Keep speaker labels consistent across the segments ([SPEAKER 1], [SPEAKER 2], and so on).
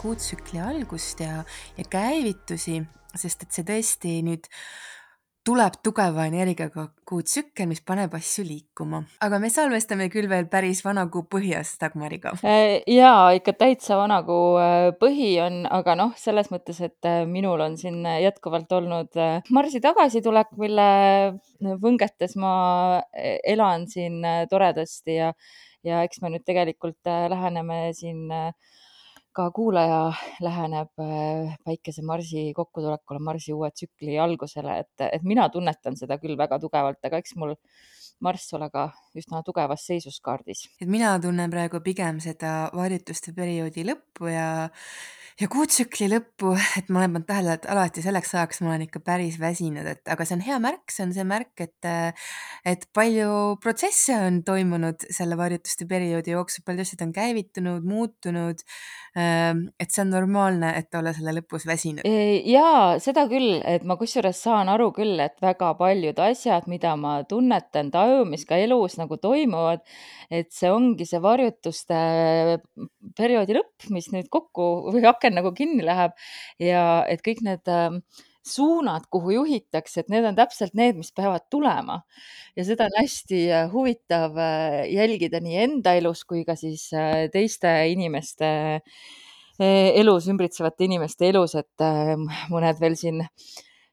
[SPEAKER 1] kuutsükli algust ja, ja käivitusi, sest et see tõesti nüüd tuleb tugeva energiaga kuutsükkel, mis paneb asju liikuma. aga me salvestame küll veel päris vana kuu põhjas Dagmariga.
[SPEAKER 2] Äh, jaa, ikka täitsa vana kuu äh, põhi on, aga noh, selles mõttes, et äh, minul on siin jätkuvalt olnud Marsi tagasitulek, mille võngetes ma elan siin toredasti ja, ja eks me nüüd tegelikult läheneme siin äh, ka kuulaja läheneb äh, väikese Marsi kokkutulekule, Marsi uue tsükli algusele, et, et mina tunnetan seda küll väga tugevalt, aga eks mul Marss ole ka üsna tugevas seisus kaardis.
[SPEAKER 1] et mina tunnen praegu pigem seda varjutuste perioodi lõppu ja ja kuutsükli lõppu, et ma olen pannud tähele, et alati selleks ajaks ma olen ikka päris väsinud, et aga see on hea märk, see on see märk, et et palju protsesse on toimunud selle varjutuste perioodi jooksul, palju asjad on käivitunud, muutunud. Ähm, et see on normaalne, et olla selle lõpus väsinud.
[SPEAKER 2] jaa, seda küll, et ma kusjuures saan aru küll, et väga paljud asjad, mida ma tunnetan, tajun, mis ka elus nagu toimuvad, et see ongi see varjutuste perioodi lõpp, mis nüüd kokku või aken nagu kinni läheb ja et kõik need ähm, suunad, kuhu juhitakse, et need on täpselt need, mis peavad tulema. ja seda on hästi äh, huvitav äh, jälgida nii enda elus kui ka siis äh, teiste inimeste elus, ümbritsevate inimeste elus, et mõned veel siin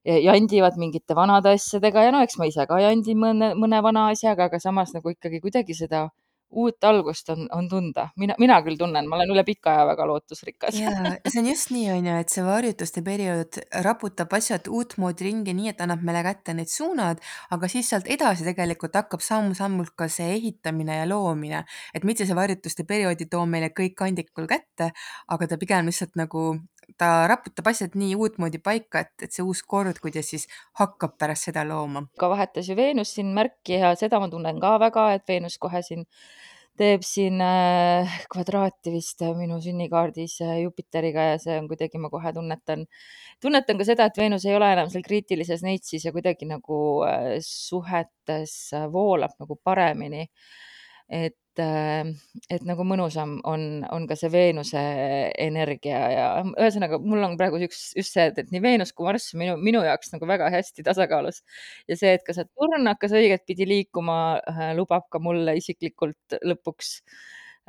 [SPEAKER 2] jandivad mingite vanade asjadega ja no eks ma ise ka jandin mõne, mõne vana asjaga, aga samas nagu ikkagi kuidagi seda uut algust on, on tunda. mina, mina küll tunnen, ma olen üle pika aja väga lootusrikas.
[SPEAKER 1] jaa, see on just nii, on ju, et see varjutuste periood raputab asjad uutmoodi ringi, nii et annab meile kätte need suunad, aga siis sealt edasi tegelikult hakkab samm-sammult ka see ehitamine ja loomine. et mitte see varjutuste periood ei too meile kõik kandikul kätte, aga ta pigem lihtsalt nagu ta raputab asjad nii uutmoodi paika, et, et see uus kord, kuidas siis hakkab pärast seda looma.
[SPEAKER 2] ka vahetas ju Veenus siin märki ja seda ma tunnen ka väga, et Veenus kohe siin teeb siin äh, kvadraati vist minu sünnikaardis äh, Jupiteriga ja see on kuidagi, ma kohe tunnetan, tunnetan ka seda, et Veenus ei ole enam seal kriitilises neitsis ja kuidagi nagu äh, suhetes voolab nagu paremini. et et, et nagu mõnusam on, on ka see Veenuse energia ja ühesõnaga, mul on praegu üks, just see, et, nii Veenus kui Marss minu, minu jaoks nagu väga hästi tasakaalus. ja see, et ka see turn hakkas õigetpidi liikuma, äh, lubab ka mulle isiklikult lõpuks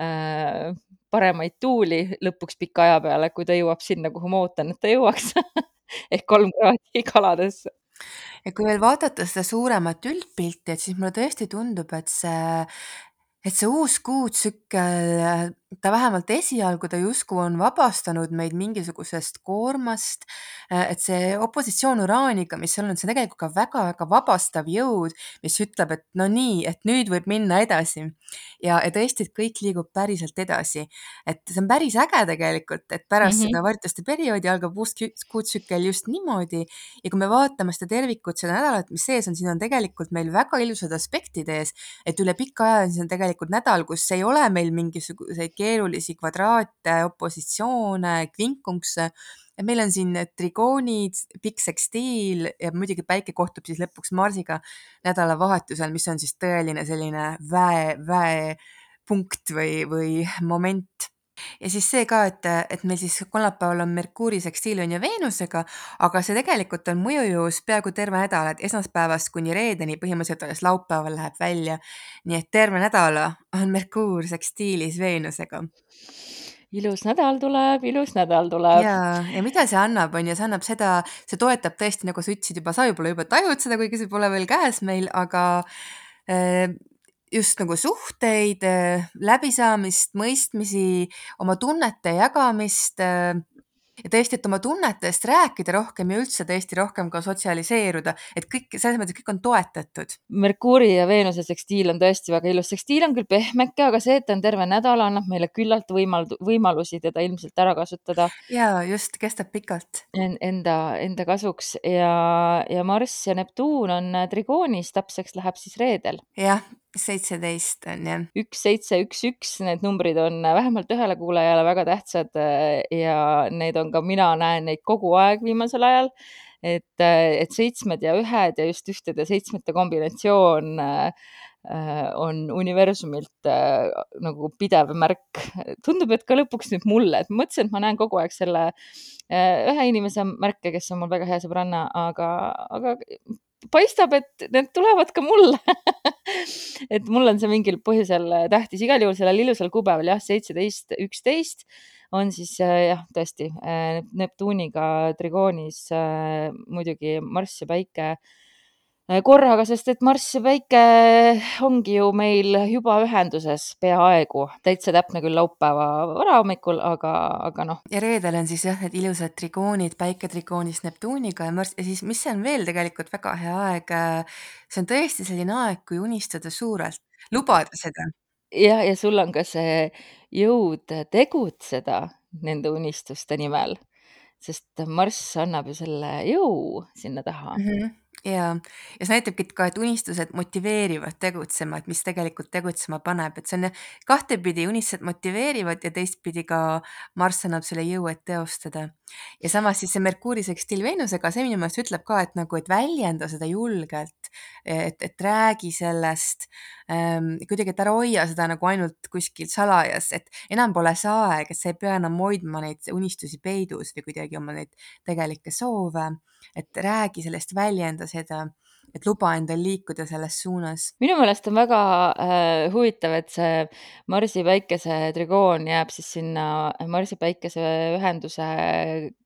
[SPEAKER 2] äh, paremaid tuuli lõpuks pika aja peale, kui ta jõuab sinna, kuhu ma ootan, et ta jõuaks ehk kolm kraadi kaladesse
[SPEAKER 1] ja kui veel vaadata seda suuremat üldpilti, et siis mulle tõesti tundub, et see et see uus kuutsükkel, ta vähemalt esialgu ta justkui on vabastanud meid mingisugusest koormast. et see opositsioon uraaniga, mis on, see on tegelikult ka väga-väga vabastav jõud, mis ütleb, et no nii, et nüüd võib minna edasi. ja, ja tõesti, et kõik liigub päriselt edasi. et see on päris äge tegelikult, et pärast mm -hmm. seda varjutuste perioodi algab uus kuutsükkel just niimoodi. ja kui me vaatame seda tervikut, seda nädalat, mis sees on, siin on tegelikult meil väga ilusad aspektid ees, et üle pika aja siis on tegelikult tegelikult nädal, kus ei ole meil mingisuguseid keerulisi kvadraate, opositsioone, kvinkungse. et meil on siin trigoonid, pikk sekstiil ja muidugi päike kohtub siis lõpuks Marsiga nädalavahetusel, mis on siis tõeline selline väe, väepunkt või, või moment ja siis see ka, et, et meil siis kolmapäeval on Merkuuri sekstiilion ja Veenusega, aga see tegelikult on mõjujõus peaaegu terve nädal, et esmaspäevast kuni reedeni, põhimõtteliselt alles laupäeval läheb välja. nii et terve nädala on Merkuur sekstiilis Veenusega
[SPEAKER 2] ilus nädal tuleb, ilus nädal tuleb.
[SPEAKER 1] ja, ja mida see annab, on ju, see annab seda, see toetab tõesti, nagu sa ütlesid juba, sa võib-olla juba tajud seda, kuigi see pole veel käes meil, aga äh, just nagu suhteid, äh, läbisaamist, mõistmisi, oma tunnete jagamist äh, ja tõesti, et oma tunnetest rääkida rohkem ja üldse tõesti rohkem ka sotsialiseeruda, et kõik selles mõttes kõik on toetatud.
[SPEAKER 2] Merkuuri ja Veenuse sekstiil on tõesti väga ilus, sekstiil on küll pehmeke, aga see, et ta on terve nädal, annab meile küllalt võimal-, võimalusi teda ilmselt ära kasutada.
[SPEAKER 1] ja just, kestab pikalt
[SPEAKER 2] en,. Enda, enda kasuks ja, ja Marss ja Neptuun on trigoonis, täpseks läheb siis reedel.
[SPEAKER 1] jah, seitseteist on jah.
[SPEAKER 2] üks, seitse, üks, üks, need numbrid on vähemalt ühele kuulajale väga tähtsad äh, ja need on ka, mina näen neid kogu aeg viimasel ajal. et, äh, et seitsmed ja ühed ja just ühtede seitsmete kombinatsioon äh, on universumilt nagu pidev märk. tundub, et ka lõpuks nüüd mulle, et mõtlesin, et ma näen kogu aeg selle ühe inimese märke, kes on mul väga hea sõbranna, aga, aga paistab, et need tulevad ka mulle. Et mul on see mingil põhjusel tähtis, igal juhul sellel ilusal kuupäeval jah, seitseteist, üksteist on siis jah, tõesti Neptuniga trigoonis muidugi Marss ja Päike korraga, sest et Marss ja Päike ongi ju meil juba ühenduses peaaegu, täitsa täpne küll laupäeva varahommikul, aga, aga noh.
[SPEAKER 1] ja reedel on siis jah, need ilusad trigoonid, Päike trigoonis Neptuniga ja Marss ja siis, mis on veel tegelikult väga hea aeg. see on tõesti selline aeg, kui unistada suurelt, lubada seda.
[SPEAKER 2] jah, ja sul on ka see jõud tegutseda nende unistuste nimel, sest Marss annab ju selle jõu sinna taha
[SPEAKER 1] mm. -hmm ja, ja see näitabki ka, et unistused motiveerivad tegutsema, et mis tegelikult tegutsema paneb, et see on kahtepidi, unistused motiveerivad ja teistpidi ka Marss annab selle jõu, et teostada. ja samas siis see Merkuuri sekstil Veenusega, see minu meelest ütleb ka, et nagu, et väljenda seda julgelt, et, et räägi sellest kuidagi, et ära hoia seda nagu ainult kuskil salajas, et enam pole see aeg, et sa ei pea enam hoidma neid unistusi peidus või kuidagi oma neid tegelikke soove et räägi sellest, väljenda seda, et luba endal liikuda selles suunas.
[SPEAKER 2] minu meelest on väga äh, huvitav, et see Marsi päikese trigoon jääb siis sinna Marsi päikese ühenduse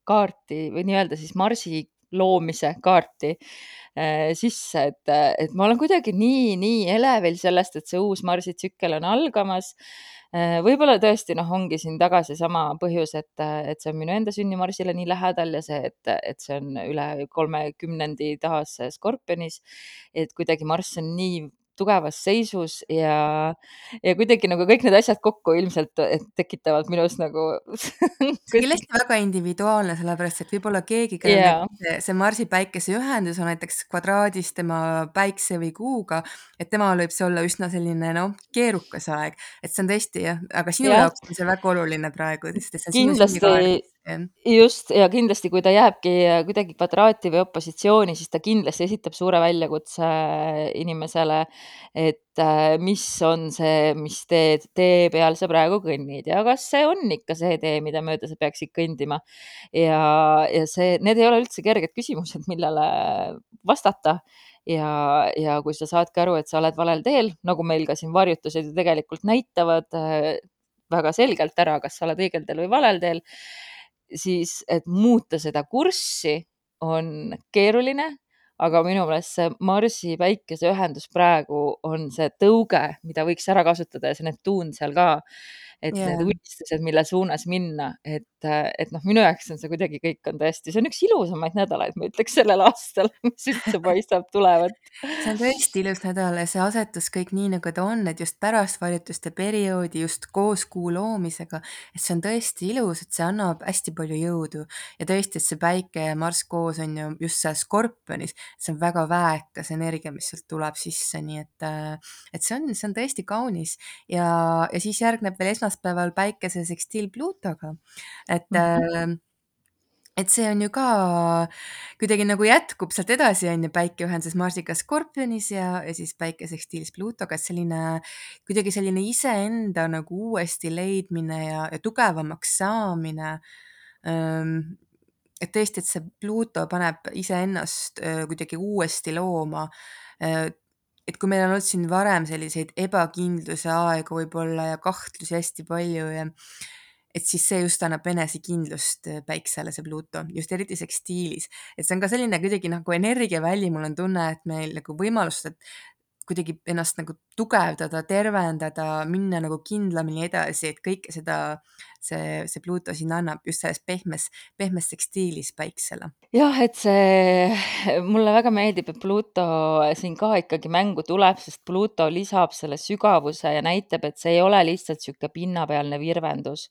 [SPEAKER 2] kaarti või nii-öelda siis Marsi loomise kaarti äh, sisse, et, et ma olen kuidagi nii, nii elevil sellest, et see uus Marsi tsükkel on algamas Äh, võib-olla tõesti noh, ongi siin tagasi sama põhjus, et, et see on minu enda sünnimarsile nii lähedal ja see, et, et see on üle kolmekümnendi taas Skorpionis. et kuidagi Marss on nii tugevas seisus ja, ja kuidagi nagu kõik need asjad kokku ilmselt tekitavad minus nagu
[SPEAKER 1] kindlasti väga individuaalne, sellepärast et võib-olla keegi, kellel
[SPEAKER 2] yeah.
[SPEAKER 1] see, see Marsi päikese ühendus on näiteks kvadraadis tema päikse või kuuga, et temal võib see olla üsna selline noh, keerukas aeg, et see on tõesti jah, aga sinu yeah. jaoks on see väga oluline praegu, see on
[SPEAKER 2] kindlasti, just ja kindlasti, kui ta jääbki kuidagi kvadraati või opositsiooni, siis ta kindlasti esitab suure väljakutse inimesele, et äh, mis on see, mis tee, tee peal sa praegu kõnnid ja kas see on ikka see tee, mida mööda sa peaksid kõndima. ja, ja see, need ei ole üldse kerged küsimused, millele vastata ja, ja kui sa saadki aru, et sa oled valel teel, nagu meil ka siin varjutused ju tegelikult näitavad äh, väga selgelt ära, kas sa oled õigel teel või valel teel siis, et muuta seda kurssi on keeruline, aga minu meelest see Marsi päikese ühendus praegu on see tõuge, mida võiks ära kasutada ja see Neptuun seal ka et yeah. need unistused, mille suunas minna, et, et noh, minu jaoks on see kuidagi kõik on tõesti, see on üks ilusamaid nädalaid, ma ütleks sellel aastal, mis üldse paistab tulevat.
[SPEAKER 1] see on tõesti ilus nädal ja see asetus kõik nii, nagu ta on, et just pärast valituste perioodi, just koos kuu loomisega, et see on tõesti ilus, et see annab hästi palju jõudu ja tõesti, et see päike ja marss koos on ju just seal skorpionis, see on väga väekas energia, mis sealt tuleb sisse, nii et, et see on, see on tõesti kaunis ja, ja siis järgneb veel esmaspäev esmaspäeval päikese sekstiil Pluutoga. et mm, -hmm. et see on ju ka kuidagi nagu jätkub sealt edasi, on ju, päike ühenduses Marsiga Skorpionis ja, ja siis päike sekstiilis Pluutoga, et selline kuidagi selline iseenda nagu uuesti leidmine ja, ja tugevamaks saamine et tõesti, et see Pluuto paneb iseennast kuidagi uuesti looma et kui meil on olnud siin varem selliseid ebakindluse aegu võib-olla ja kahtlusi hästi palju ja et siis see just annab enesekindlust äh, päiksele, see Pluto, just eriti sekstiilis, et see on ka selline kuidagi nagu energiaväli, mul on tunne, et meil nagu võimalust, et kuidagi ennast nagu tugevdada, tervendada, minna nagu kindlamini edasi, et kõike seda see, see Pluto siin annab just selles pehmes, pehmes tekstiilis päiksele.
[SPEAKER 2] jah, et see, mulle väga meeldib, et Pluto siin ka ikkagi mängu tuleb, sest Pluto lisab selle sügavuse ja näitab, et see ei ole lihtsalt niisugune pinnapealne virvendus.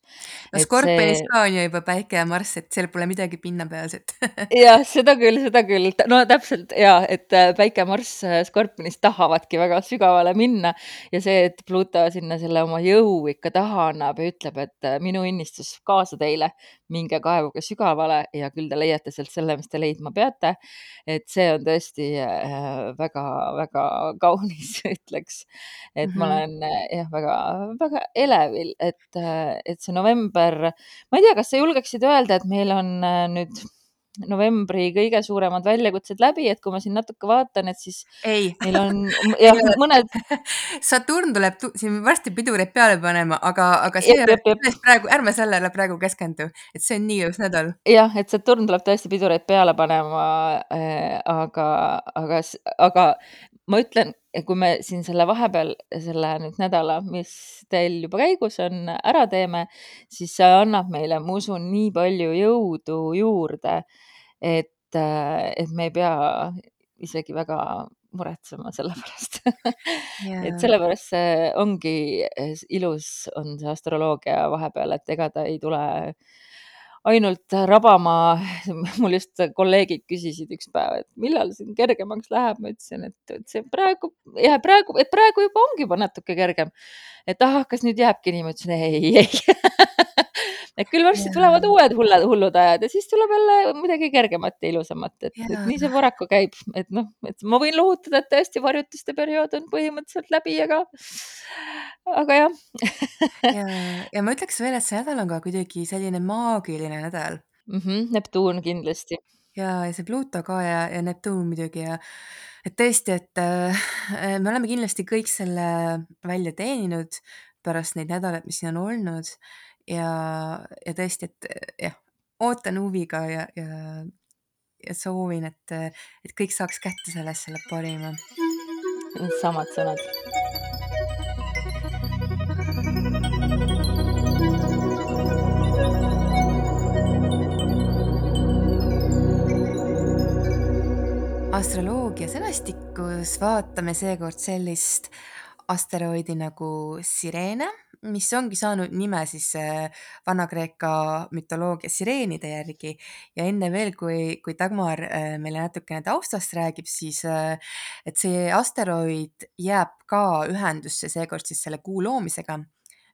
[SPEAKER 1] no Skorpionis see... ka on ju juba Päike ja Marss, et seal pole midagi pinnapealset
[SPEAKER 2] jah, seda küll, seda küll, no täpselt ja et Päike ja Marss Skorpionis tahavadki väga sügavale minna minna ja see, et Pluto sinna selle oma jõu ikka taha annab ja ütleb, et minu õnnistus kaasa teile, minge kaevuge sügavale ja küll te leiate sealt selle, mis te leidma peate. et see on tõesti väga-väga kaunis, ütleks. et
[SPEAKER 1] mm
[SPEAKER 2] ma
[SPEAKER 1] -hmm.
[SPEAKER 2] olen jah, väga-väga elevil, et, et see november, ma ei tea, kas sa julgeksid öelda, et meil on nüüd novembri kõige suuremad väljakutsed läbi, et kui ma siin natuke vaatan, et siis
[SPEAKER 1] ei.
[SPEAKER 2] meil on jah, mõned.
[SPEAKER 1] Saturn tuleb tu siin varsti pidureid peale panema, aga, aga see
[SPEAKER 2] jep, jep, jep.
[SPEAKER 1] praegu, ärme sellele praegu keskendu, et see on nii ilus nädal.
[SPEAKER 2] jah, et Saturn tuleb tõesti pidureid peale panema äh,. aga, aga, aga ma ütlen, kui me siin selle vahepeal selle nüüd nädala, mis teil juba käigus on, ära teeme, siis see annab meile, ma usun, nii palju jõudu juurde, et, et me ei pea isegi väga muretsema selle pärast yeah. et sellepärast see ongi ilus, on see astroloogia vahepeal, et ega ta ei tule ainult rabama. mul just kolleegid küsisid üks päev, et millal siin kergemaks läheb, ma ütlesin, et, see praegu ja praegu, et praegu juba ongi juba natuke kergem. et ah, kas nüüd jääbki nii, ma ütlesin ei, ei et küll varsti tulevad uued hullud, hullud ajad ja siis tuleb jälle midagi kergemat ja ilusamat, et nii see paraku käib, et noh, et ma võin lohutada, et tõesti varjutuste periood on põhimõtteliselt läbi, aga, aga jah
[SPEAKER 1] ja, ja ma ütleks veel, et see nädal on ka kuidagi selline maagiline nädal
[SPEAKER 2] mm. -hmm, Neptuun kindlasti.
[SPEAKER 1] ja, ja see Pluto ka ja, ja Neptuun muidugi ja et tõesti, et äh, me oleme kindlasti kõik selle välja teeninud pärast neid nädalaid, mis siin on olnud ja, ja tõesti, et jah, ootan huviga ja, ja, ja soovin, et, et kõik saaks kätte sellest selle parima.
[SPEAKER 2] samad sõnad.
[SPEAKER 1] astroloogia sõnastikus vaatame seekord sellist asteroidi nagu Sirene mis ongi saanud nime siis Vana-Kreeka mütoloogia sireenide järgi. Ja enne veel, kui, kui Dagmar äh, meile natukene taustast räägib, siis äh, et see asteroid jääb ka ühendusse seekord siis selle kuu loomisega.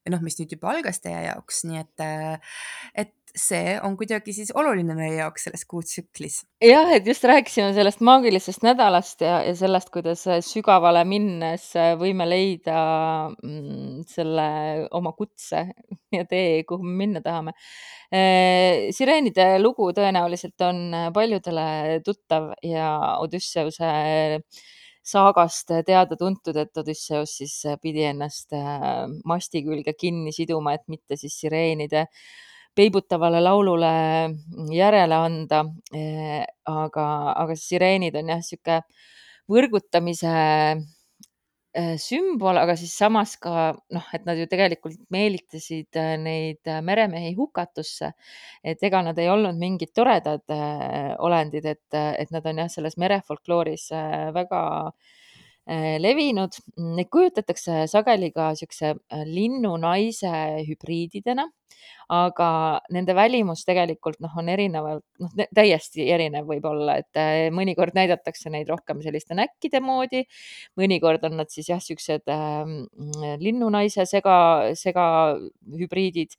[SPEAKER 1] Või noh, mis nüüd juba algas teie jaoks, nii et, äh, et see on kuidagi siis oluline meie jaoks selles kuutsüklis.
[SPEAKER 2] jah, et just rääkisime sellest maagilisest nädalast ja, ja sellest, kuidas sügavale minnes võime leida mm, selle oma kutse ja tee, kuhu me minna tahame. Äh, sireenide lugu tõenäoliselt on paljudele tuttav ja Odüsseuse saagast teada-tuntud, et Odüsseus siis pidi ennast äh, masti külge kinni siduma, et mitte siis sireenide peibutavale laulule järele anda. Aga, aga sireenid on jah, sihuke võrgutamise sümbol, aga siis samas ka noh, et nad ju tegelikult meelitasid neid meremehi hukatusse. et ega nad ei olnud mingid toredad olendid, et, et nad on jah, selles merefolklooris väga levinud. Neid kujutatakse sageli ka siukse linnu-naise hübriididena aga nende välimus tegelikult noh, on erinevalt, noh täiesti erinev võib-olla, et äh, mõnikord näidatakse neid rohkem selliste näkkide moodi. mõnikord on nad siis jah, siuksed äh, linnunaise sega, segahübriidid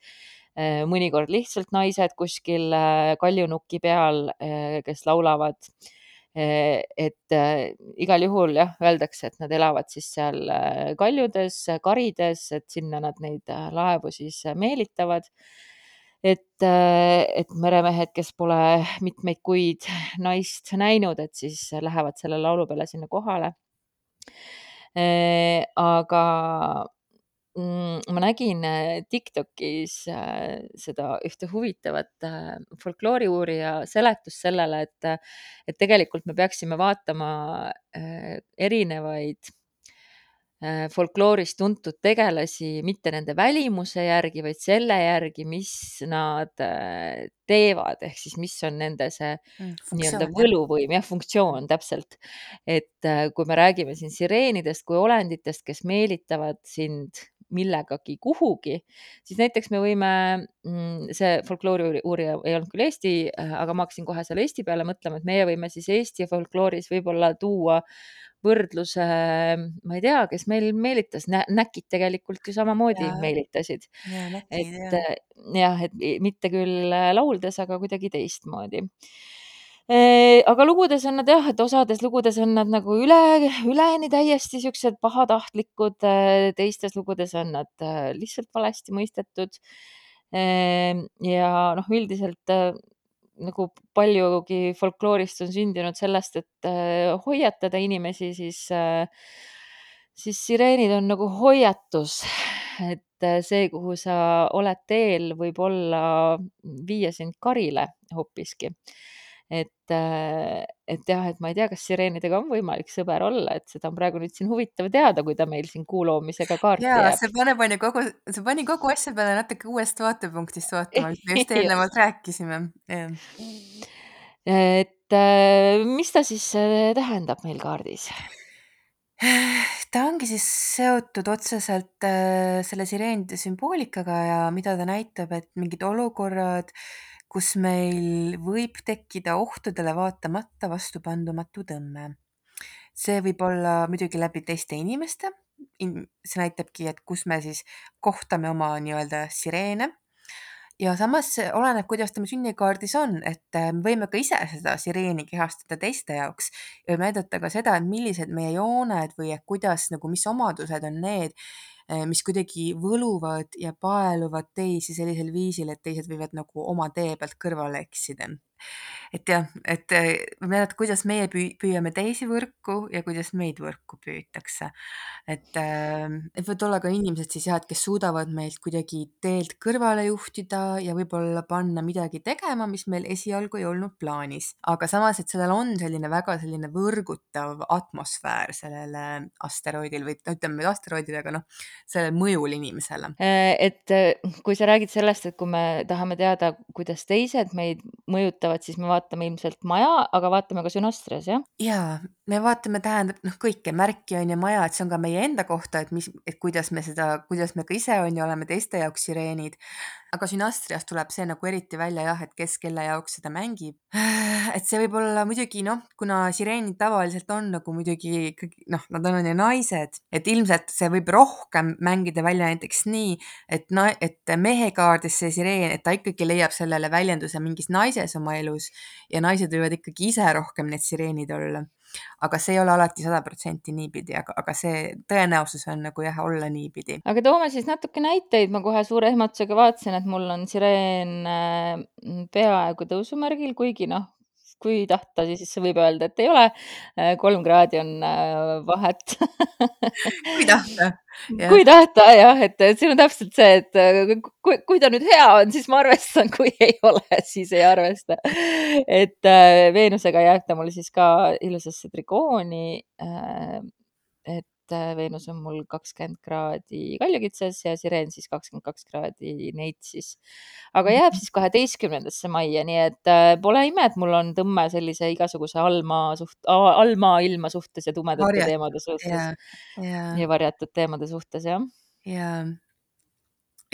[SPEAKER 2] äh,. mõnikord lihtsalt naised kuskil äh, kaljunuki peal äh,, kes laulavad äh, et äh, igal juhul jah, öeldakse, et nad elavad siis seal äh, kaljudes, karides, et sinna nad neid laevu siis meelitavad et, et meremehed, kes pole mitmeid kuid naist näinud, et siis lähevad selle laulu peale sinna kohale. Aga ma nägin äh, Tiktokis seda ühte huvitavat folklooriuurija seletust sellele, et, et tegelikult me peaksime vaatama erinevaid Äh, folklooris tuntud tegelasi mitte nende välimuse järgi, vaid selle järgi, mis nad äh, teevad, ehk siis mis on nende see mm, nii-öelda võluvõim, jah, funktsioon täpselt. et äh, kui me räägime siin sireenidest kui olenditest, kes meelitavad sind millegagi kuhugi, siis näiteks me võime, mm, see folkloori uurija ei olnud küll Eesti, aga ma hakkasin kohe selle Eesti peale mõtlema, et meie võime siis Eesti folklooris võib-olla tuua võrdluse, ma ei tea, kes meil meelitas, näkid tegelikult ju samamoodi
[SPEAKER 1] Jaa.
[SPEAKER 2] meelitasid. Et
[SPEAKER 1] jah.
[SPEAKER 2] jah, et mitte küll lauldes, aga kuidagi teistmoodi. Aga lugudes on nad jah, et osades lugudes on nad nagu üle üleni täiesti siuksed pahatahtlikud, teistes lugudes on nad lihtsalt valesti mõistetud. ja noh, üldiselt nagu paljugi folkloorist on sündinud sellest, et hoiatada inimesi, siis siis sireenid on nagu hoiatus, et see, kuhu sa oled teel, võib olla viia sind karile hoopiski. Et, et jah, et ma ei tea, kas sireenidega on võimalik sõber olla, et seda on praegu nüüd siin huvitav teada, kui ta meil siin kuu loomisega kaarti jääb.
[SPEAKER 1] see paneb on ju kogu see pani kogu asja peale natuke uuest vaatepunktist vaatama, mis me just eelnevalt rääkisime,
[SPEAKER 2] et mis ta siis tähendab meil kaardis?
[SPEAKER 1] Ta ongi siis seotud otseselt selle sireenide sümboolikaga ja mida ta näitab, et mingid olukorrad, kus meil võib tekkida ohtudele vaatamata vastupandumatu tõmme. see võib olla muidugi läbi teiste inimeste, see näitabki, et kus me siis kohtame oma nii-öelda sireene. Ja samas oleneb, kuidas meil sünnikaardis on, et me võime ka ise seda sireeni kehastada teiste jaoks ja näidata ka seda, et millised meie jooned või et kuidas nagu, mis omadused on need, mis kuidagi võluvad ja paeluvad teisi sellisel viisil, et teised võivad nagu oma tee pealt kõrvale eksida. Et jah, et näidata, kuidas meie püü-, püüame teisi võrku ja kuidas meid võrku püütakse. et, et võivad olla ka inimesed siis jah, et kes suudavad meilt kuidagi teelt kõrvale juhtida ja võib-olla panna midagi tegema, mis meil esialgu ei olnud plaanis. aga samas, et sellel on selline väga selline võrgutav atmosfäär sellele asteroidil või ütleme asteroidile, aga noh, sellel mõjul inimesele.
[SPEAKER 2] et kui sa räägid sellest, et kui me tahame teada, kuidas teised meid mõjutavad, siis me vaatame ilmselt maja, aga vaatame ka sünastrias, jah?
[SPEAKER 1] jaa, me vaatame, tähendab noh, kõike märki on ju maja, et see on ka meie enda kohta, et mis, et kuidas me seda, kuidas me ka ise on ju oleme teiste jaoks sireenid. aga sünastrias tuleb see nagu eriti välja jah, et kes kelle jaoks seda mängib. et see võib olla muidugi noh, kuna sireenid tavaliselt on nagu muidugi ikkagi noh, nad on ju naised, et ilmselt see võib rohkem mängida välja näiteks nii, et na-, et mehe kaardis see sireen, et ta ikkagi leiab sellele väljenduse mingis naises oma elus ja naised võivad ikkagi ise rohkem need sireenid olla. Aga see ei ole alati sada protsenti niipidi, aga, aga see tõenäosus on nagu jah, olla niipidi.
[SPEAKER 2] aga toome siis natuke näiteid, ma kohe suure ehmatusega vaatasin, et mul on sireen peaaegu tõusumärgil, kuigi noh, kui tahta, siis võib öelda, et ei ole. kolm kraadi on vahet
[SPEAKER 1] kui tahta,
[SPEAKER 2] kui tahta jah, et siin on täpselt see, et kui, kui ta nüüd hea on, siis ma arvestan, kui ei ole, siis ei arvesta. et Veenusega jääb ta mul siis ka ilusasse trigooni. et Veenus on mul kakskümmend kraadi kaljukitses ja Sireen siis kakskümmend kaks kraadi Neitsis. aga jääb siis kaheteistkümnendasse majja, nii et pole ime, et mul on tõmme sellise igasuguse allmaa suht-, allmaailma suhtes ja tumedate
[SPEAKER 1] Varjat-
[SPEAKER 2] teemade suhtes
[SPEAKER 1] jaa, jaa.
[SPEAKER 2] ja varjatud teemade suhtes, jah.
[SPEAKER 1] jaa.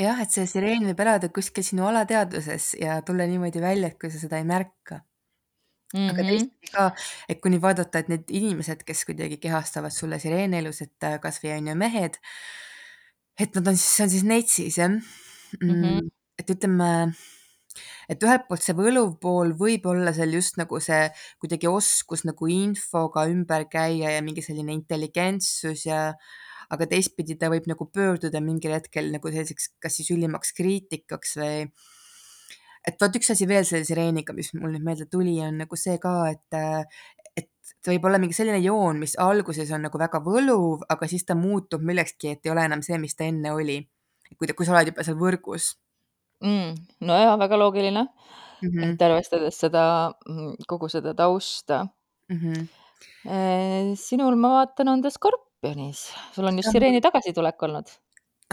[SPEAKER 1] jah, et see sireen võib elada kuskil sinu alateadvuses ja tulla niimoodi välja, et kui sa seda ei märka.
[SPEAKER 2] Mm.
[SPEAKER 1] aga
[SPEAKER 2] -hmm.
[SPEAKER 1] teistpidi ka, et kui nüüd vaadata, et need inimesed, kes kuidagi kehastavad sulle sireeni elus, et kasvõi on ju mehed, et nad on siis, see on siis neitsis jah mm. -hmm. et ütleme, et ühelt poolt see võluv pool võib olla seal just nagu see kuidagi oskus nagu infoga ümber käia ja mingi selline intelligentsus ja aga teistpidi ta võib nagu pöörduda mingil hetkel nagu selliseks, kas siis ülimaks kriitikaks või et vot üks asi veel selle sireeniga, mis mul nüüd meelde tuli, on nagu see ka, et, et ta võib olla mingi selline joon, mis alguses on nagu väga võluv, aga siis ta muutub millekski, et ei ole enam see, mis ta enne oli. kui kui sa oled juba seal võrgus
[SPEAKER 2] mm,. nojah, väga loogiline
[SPEAKER 1] mm. -hmm.
[SPEAKER 2] et arvestades seda, kogu seda tausta
[SPEAKER 1] Mm -hmm.
[SPEAKER 2] sinul, ma vaatan, on ta skorpionis, sul on just sireeni tagasitulek olnud.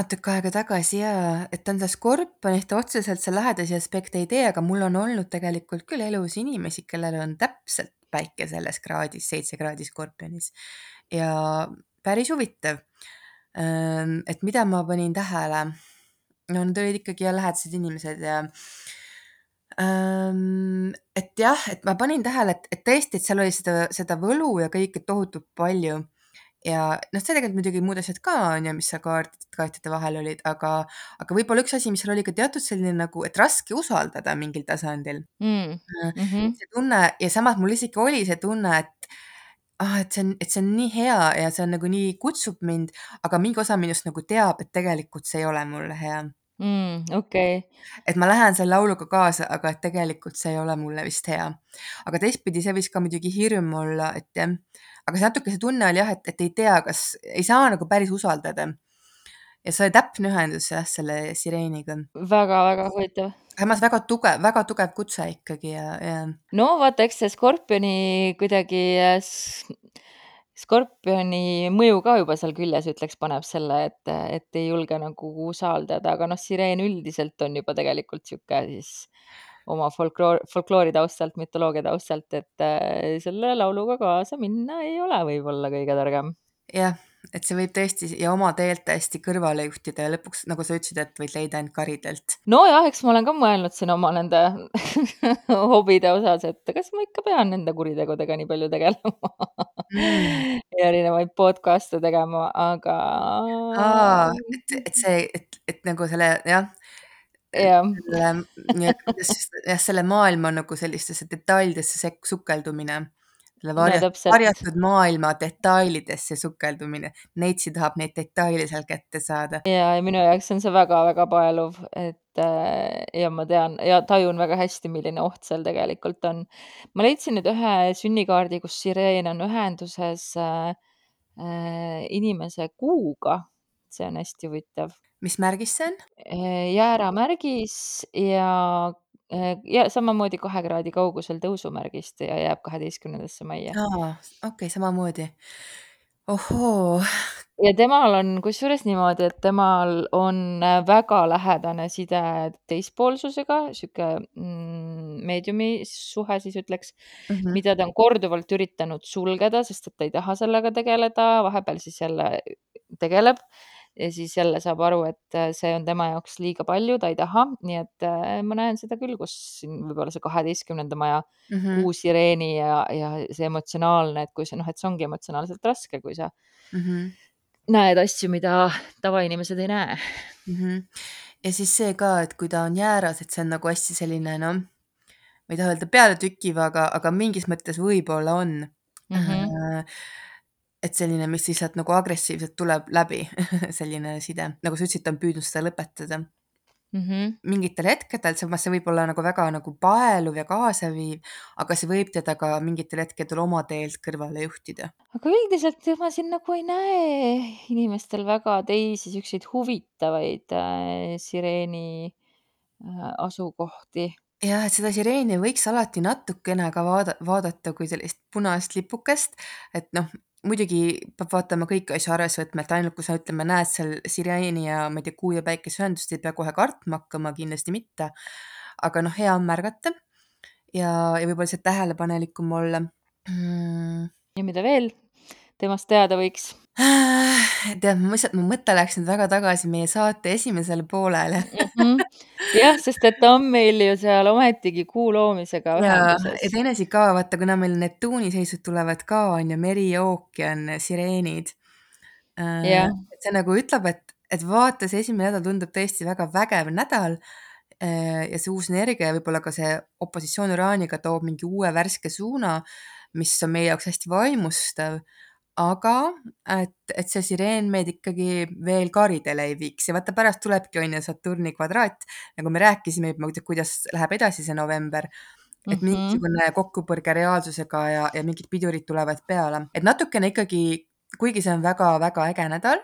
[SPEAKER 1] Natuke aega tagasi ja, et on ta skorpionis, ta otseselt seal lähedasi aspekte ei tee, aga mul on olnud tegelikult küll elus inimesi, kellel on täpselt päike selles kraadis, seitse kraadi skorpionis ja päris huvitav. et mida ma panin tähele, no need olid ikkagi lähedased inimesed ja et jah, et ma panin tähele, et et tõesti, et seal oli seda seda võlu ja kõike tohutult palju. Ja noh, see tegelikult muidugi muud asjad ka on ju, mis seal kaart kaartide vahel olid, aga aga võib-olla üks asi, mis seal oli ka teatud selline nagu, et raske usaldada mingil tasandil.
[SPEAKER 2] Mm.
[SPEAKER 1] Äh,
[SPEAKER 2] Mhm.
[SPEAKER 1] see tunne ja samas mul isegi oli see tunne, et ah, et see on et see on nii hea ja see on nagu nii kutsub mind, aga mingi osa minust nagu teab, et tegelikult see ei ole mulle hea.
[SPEAKER 2] Mm, okei.
[SPEAKER 1] Et ma lähen selle lauluga kaasa, aga et tegelikult see ei ole mulle vist hea. Aga teistpidi see võis ka muidugi hirm olla, et jah, aga see natuke see tunne oli jah, et et ei tea, kas ei saa nagu päris usaldada. Ja see oli täpne ühendus jah, selle Sireeniga.
[SPEAKER 2] Väga-väga huvitav.
[SPEAKER 1] Samas väga tugev väga tugev kutse ikkagi ja ja
[SPEAKER 2] no vaata, eks see Skorpioni kuidagi s Skorpioni mõju ka juba seal küljes, ütleks, paneb selle, et et ei julge nagu usaldada, aga noh, Sireen üldiselt on juba tegelikult sihuke siis oma folkloor folkloori taustalt, mütoloogia taustalt, et selle lauluga kaasa minna ei ole võib-olla kõige targem.
[SPEAKER 1] Jah, et see võib tõesti ja oma teelt täiesti kõrvale juhtida ja lõpuks, nagu sa ütlesid, et võid leida ainult karidelt.
[SPEAKER 2] nojah, eks ma olen ka mõelnud siin oma nende hobide osas, et kas ma ikka pean nende kuritegudega nii palju tegelema
[SPEAKER 1] Mm.
[SPEAKER 2] ja erinevaid podcast'e tegema, aga
[SPEAKER 1] et see, et et nagu selle jah,
[SPEAKER 2] jah.
[SPEAKER 1] selle jah, selle maailma nagu sellistesse detailidesse sukeldumine, selle
[SPEAKER 2] no
[SPEAKER 1] varja
[SPEAKER 2] täpselt.
[SPEAKER 1] varjatud maailma detailidesse sukeldumine, neitsi tahab neid detaile seal kätte saada.
[SPEAKER 2] ja, ja minu jaoks on see väga-väga paeluv, et ja ma tean ja tajun väga hästi, milline oht seal tegelikult on. ma leidsin nüüd ühe sünnikaardi, kus Sireen on ühenduses äh, inimese kuuga. see on hästi huvitav.
[SPEAKER 1] Mis märgis see on?
[SPEAKER 2] jääramärgis ja ja samamoodi kahe kraadi kaugusel tõusumärgist ja jääb kaheteistkümnendasse majja.
[SPEAKER 1] aa, okei, samamoodi. ohhoo.
[SPEAKER 2] ja temal on kusjuures niimoodi, et temal on väga lähedane side teispoolsusega, sihuke mm, meediumi suhe siis ütleks
[SPEAKER 1] -hmm.
[SPEAKER 2] mida ta on korduvalt üritanud sulgeda, sest et ta ei taha sellega tegeleda, vahepeal siis jälle tegeleb ja siis jälle saab aru, et see on tema jaoks liiga palju, ta ei taha, nii et ma näen seda küll, kus siin võib-olla see kaheteistkümnenda maja
[SPEAKER 1] mm -hmm.
[SPEAKER 2] kuu sireeni ja, ja see emotsionaalne, et kui see noh, et see ongi emotsionaalselt raske, kui sa
[SPEAKER 1] mm -hmm.
[SPEAKER 2] näed asju, mida tavainimesed ei näe
[SPEAKER 1] mm. -hmm. ja siis see ka, et kui ta on jääras, et see on nagu hästi selline noh, ma ei taha öelda pealetükkiv, aga, aga mingis mõttes võib-olla on
[SPEAKER 2] mm. -hmm.
[SPEAKER 1] Et selline, mis lihtsalt nagu agressiivselt tuleb läbi selline side, nagu sa ütlesid, ta on püüdnud seda lõpetada
[SPEAKER 2] mm. -hmm.
[SPEAKER 1] mingitel hetkedel, samas see võib olla nagu väga nagu paeluv ja kaasaviiv, aga see võib teda ka mingitel hetkedel oma teelt kõrvale juhtida.
[SPEAKER 2] aga üldiselt ma siin nagu ei näe inimestel väga teisi siukseid huvitavaid äh, sireeni äh, asukohti
[SPEAKER 1] jah, et seda sireeni võiks alati natukene ka vaada vaadata kui sellist punast lipukest, et noh, muidugi peab vaatama kõiki asju et ainult kui sa, ütleme, näed seal sireeni ja ma ei tea, kuu ja päikese ühendust, ei pea kohe kartma hakkama, kindlasti mitte. aga noh, hea on märgata ja, ja võib-olla lihtsalt tähelepanelikum olla.
[SPEAKER 2] Mm.. ja mida veel temast teada võiks?
[SPEAKER 1] tead, ma lihtsalt, mu mõte läks nüüd väga tagasi meie saate esimesele poolele
[SPEAKER 2] mm. -hmm. jah, sest et ta on meil ju seal ometigi kuu loomisega ühenduses.
[SPEAKER 1] ja teine asi ka, vaata, kuna meil Neptuuni seisud tulevad ka, on ju, meri ja ookean, sireenid
[SPEAKER 2] yeah..
[SPEAKER 1] et see nagu ütleb, et, et vaata, see esimene nädal tundub tõesti väga vägev nädal ja see uus energia ja võib-olla ka see opositsioon Uraaniga toob mingi uue värske suuna, mis on meie jaoks hästi vaimustav aga et, et see sireen meid ikkagi veel karidele ei viiks. Ja vaata, pärast tulebki, on ju, Saturni kvadraat, nagu me rääkisime juba, kuidas läheb edasi see november, et mm -hmm. mingisugune kokkupõrge reaalsusega ja, ja mingid pidurid tulevad peale, et natukene ikkagi, kuigi see on väga-väga äge nädal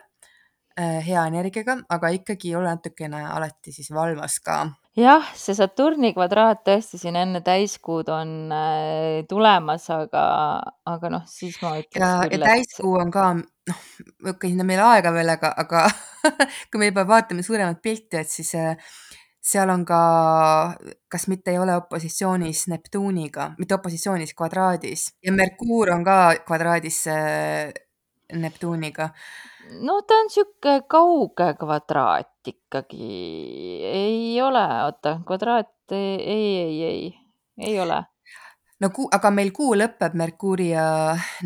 [SPEAKER 1] hea energiaga, aga ikkagi ole natukene alati siis valvas ka.
[SPEAKER 2] Jah, see Saturni kvadraat tõesti siin enne täiskuud on äh, tulemas, aga, aga noh, siis ma ütleks
[SPEAKER 1] ja, ja täiskuu on ka, noh, okei, sinna meil aega veel, aga, aga kui me juba vaatame suuremat pilti, et siis äh, seal on ka, kas mitte ei ole opositsioonis Neptuuniga, mitte opositsioonis, kvadraadis. Ja Merkuur on ka kvadraadis äh, Neptuuniga?
[SPEAKER 2] no ta on sihuke kauge kvadraat ikkagi, ei ole, oota, kvadraat, ei, ei, ei, ei ole
[SPEAKER 1] no kuu, aga meil kuu lõpeb Merkuuri ja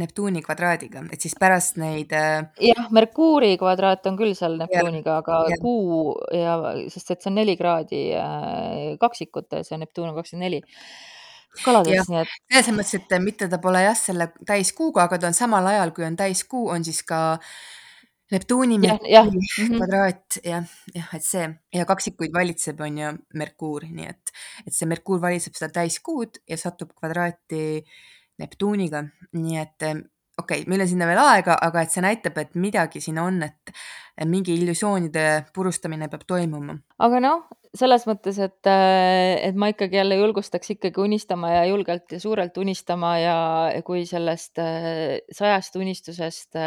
[SPEAKER 1] Neptuuni kvadraadiga, et siis pärast neid. Äh,
[SPEAKER 2] jah, Merkuuri kvadraat on küll seal Neptuuniga, aga ja. kuu ja, sest et see on neli kraadi äh, kaksikutes ja Neptuun on kakskümmend neli kalades, nii et.
[SPEAKER 1] selles mõttes, et mitte ta pole jah, selle täiskuuga, aga ta on samal ajal, kui on täiskuu, on siis ka Neptuuni Merkuuri mhm. kvadraat jah, jah, et see ja kaksikuid valitseb, on ju Merkuur, nii et, et see Merkuur valitseb seda täiskuud ja satub kvadraati Neptuuniga, nii et okei okay,, meil on sinna veel aega, aga et see näitab, et midagi siin on, et mingi illusioonide purustamine peab toimuma.
[SPEAKER 2] aga noh, selles mõttes, et, et ma ikkagi jälle julgustaks ikkagi unistama ja julgelt ja suurelt unistama ja kui sellest sajast unistusest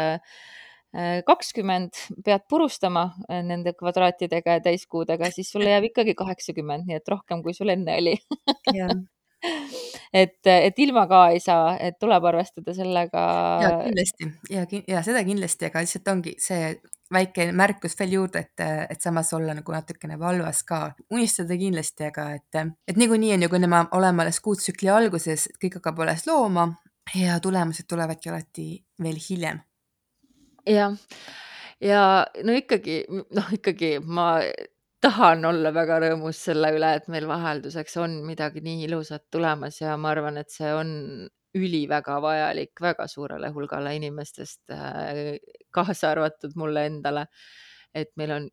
[SPEAKER 2] kakskümmend pead purustama nende kvadraatidega ja täiskuudega, siis sulle jääb ikkagi kaheksakümmend, nii et rohkem, kui sul enne oli et, et ilma ka ei saa, et tuleb arvestada sellega.
[SPEAKER 1] ja kindlasti ja, ja seda kindlasti, aga lihtsalt ongi see väike märkus veel juurde, et, et samas olla nagu natukene valvas ka. unistada kindlasti, aga et, et niikuinii on ju, kuni me oleme alles kuutsükli alguses, kõik hakkab alles looma ja tulemused tulevadki alati veel hiljem.
[SPEAKER 2] jah, ja no ikkagi, noh ikkagi ma tahan olla väga rõõmus selle üle, et meil vahelduseks on midagi nii ilusat tulemas ja ma arvan, et see on üliväga vajalik väga suurele hulgale inimestest, äh, kaasa arvatud mulle endale. et meil on,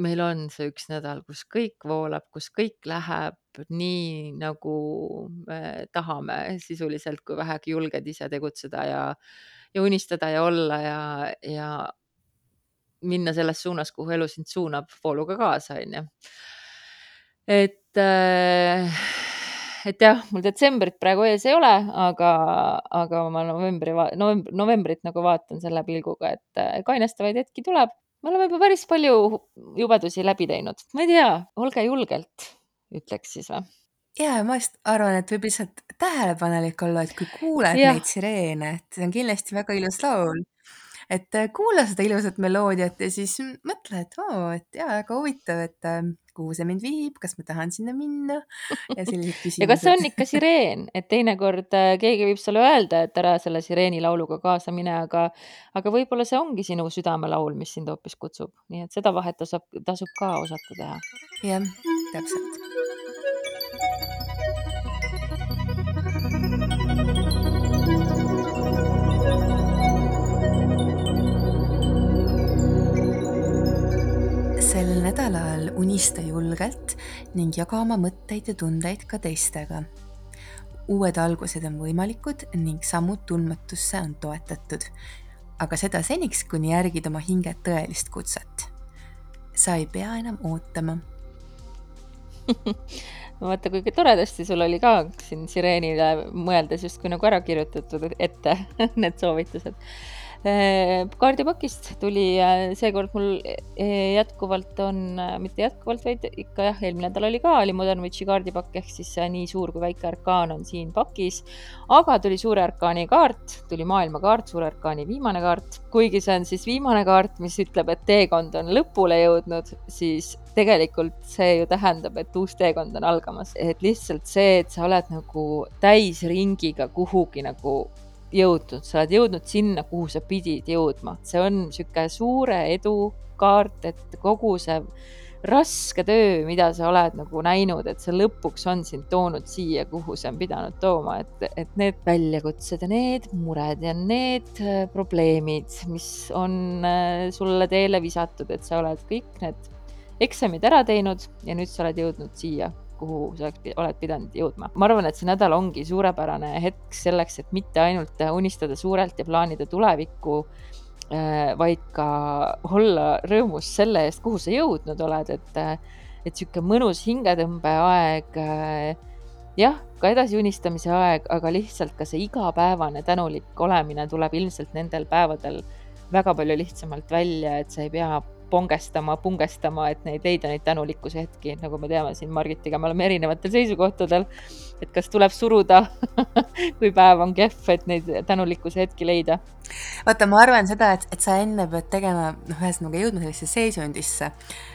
[SPEAKER 2] meil on see üks nädal, kus kõik voolab, kus kõik läheb nii, nagu me tahame sisuliselt, kui vähegi julged ise tegutseda ja, ja unistada ja olla ja, ja minna selles suunas, kuhu elu sind suunab vooluga kaasa, onju. et, äh, et jah, mul detsembrit praegu ees ei ole, aga, aga ma novembri, novembr, novembrit nagu vaatan selle pilguga, et äh, kainestavaid hetki tuleb. me oleme juba päris palju jubedusi läbi teinud, ma ei tea, olge julgelt, ütleks siis või
[SPEAKER 1] ja ma just arvan, et võib lihtsalt tähelepanelik olla, et kui kuuled ja. neid sireene, et see on kindlasti väga ilus laul et äh, kuula seda ilusat meloodiat ja siis mõtle, et oo, et jaa, väga huvitav, et äh, kuhu see mind viib, kas ma tahan sinna minna ja sellised küsimused.
[SPEAKER 2] ja kas see on ikka sireen, et teinekord äh, keegi võib sulle öelda, et ära selle sireeni lauluga kaasa mine, aga, aga võib-olla see ongi sinu südamelaul, mis sind hoopis kutsub, nii et seda vahet tasub, tasub ka osata teha.
[SPEAKER 1] jah, täpselt sel nädalal unista julgelt ning jaga oma mõtteid ja tundeid ka teistega. uued algused on võimalikud ning sammud tundmatusse on toetatud, aga seda seniks, kuni järgid oma hinge tõelist kutset. sa ei pea enam ootama
[SPEAKER 2] vaata, kui toredasti sul oli ka siin sireenile mõeldes justkui nagu ära kirjutatud ette need soovitused kaardipakist tuli äh, seekord mul äh, jätkuvalt on, mitte jätkuvalt, vaid ikka jah, eelmine nädal oli ka, oli Modern Witchi kaardipakk ehk siis nii suur kui väike arkaan on siin pakis. aga tuli suure arkaani kaart, tuli maailmakaart, suure arkaani viimane kaart. kuigi see on siis viimane kaart, mis ütleb, et teekond on lõpule jõudnud, siis tegelikult see ju tähendab, et uus teekond on algamas, et lihtsalt see, et sa oled nagu täisringiga kuhugi nagu jõudnud, sa oled jõudnud sinna, kuhu sa pidid jõudma, see on niisugune suure edu kaart, et kogu see raske töö, mida sa oled nagu näinud, et see lõpuks on sind toonud siia, kuhu see on pidanud tooma, et, et need väljakutsed ja need mured ja need äh, probleemid, mis on äh, sulle teele visatud, et sa oled kõik need eksamid ära teinud ja nüüd sa oled jõudnud siia kuhu sa oled pidanud jõudma. ma arvan, et see nädal ongi suurepärane hetk selleks, et mitte ainult unistada suurelt ja plaanida tulevikku, äh, vaid ka olla rõõmus selle eest, kuhu sa jõudnud oled, et, et sihuke mõnus hingetõmbeaeg äh, jah, ka edasi unistamise aeg, aga lihtsalt ka see igapäevane tänulik olemine tuleb ilmselt nendel päevadel väga palju lihtsamalt välja, et sa ei pea pongestama, pungestama, et neid leida neid tänulikkuse hetki, nagu me teame siin Margitiga, me oleme erinevatel seisukohtadel. et kas tuleb suruda kui päev on kehv, et neid tänulikkuse hetki leida.
[SPEAKER 1] vaata, ma arvan seda, et, et sa enne pead tegema, noh, ühesõnaga jõudma sellisesse seisundisse,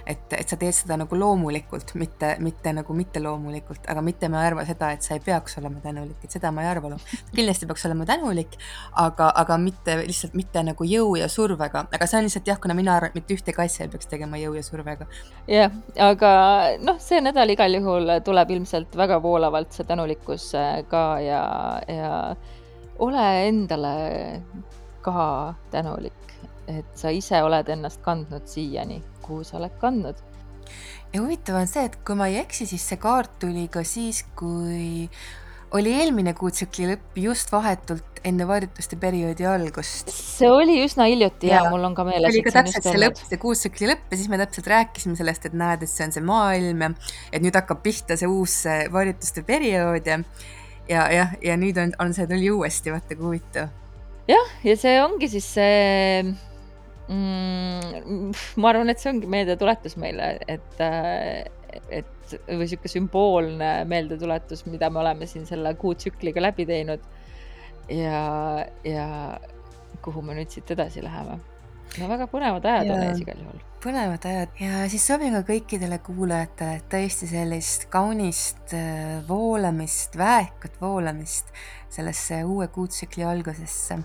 [SPEAKER 1] et, et sa teed seda nagu loomulikult, mitte, mitte nagu mitteloomulikult, aga mitte ma ei arva seda, et sa ei peaks olema tänulik, et seda ma ei arva. kindlasti peaks olema tänulik, aga, aga mitte lihtsalt mitte nagu jõu ja survega, aga see on lihtsalt jah, kuna mina arvan, et mitte ühtegi asja ei peaks tegema jõu ja survega.
[SPEAKER 2] jah, aga noh, see nädal igal juhul tuleb ilmselt väga voolavalt see tänulikkus äh, ka ja, ja ole endale ka tänulik, et sa ise oled ennast kandnud siiani, kuhu sa oled kandnud.
[SPEAKER 1] ja huvitav on see, et kui ma ei eksi, siis see kaart tuli ka siis, kui oli eelmine kuutsükli lõpp just vahetult enne varjutuste perioodi algust.
[SPEAKER 2] see oli üsna hiljuti ja, ja mul on ka meeles.
[SPEAKER 1] oli ka täpselt see lõpp, see kuutsükli lõpp ja siis me täpselt rääkisime sellest, et näed, et see on see maailm ja et nüüd hakkab pihta see uus varjutuste periood ja ja jah, ja nüüd on, on see tuli uuesti, vaata kui huvitav.
[SPEAKER 2] jah, ja see ongi siis see mm,, ma arvan, et see ongi meeldetuletus meile, et, et või sihuke sümboolne meeldetuletus, mida me oleme siin selle kuutsükliga läbi teinud. ja, ja kuhu me nüüd siit edasi läheme? no väga põnevad ajad ja, on ees igal juhul.
[SPEAKER 1] põnevad ajad ja siis soovin ka kõikidele kuulajatele tõesti sellist kaunist äh, voolamist, väekat voolamist sellesse uue kuutsükli algusesse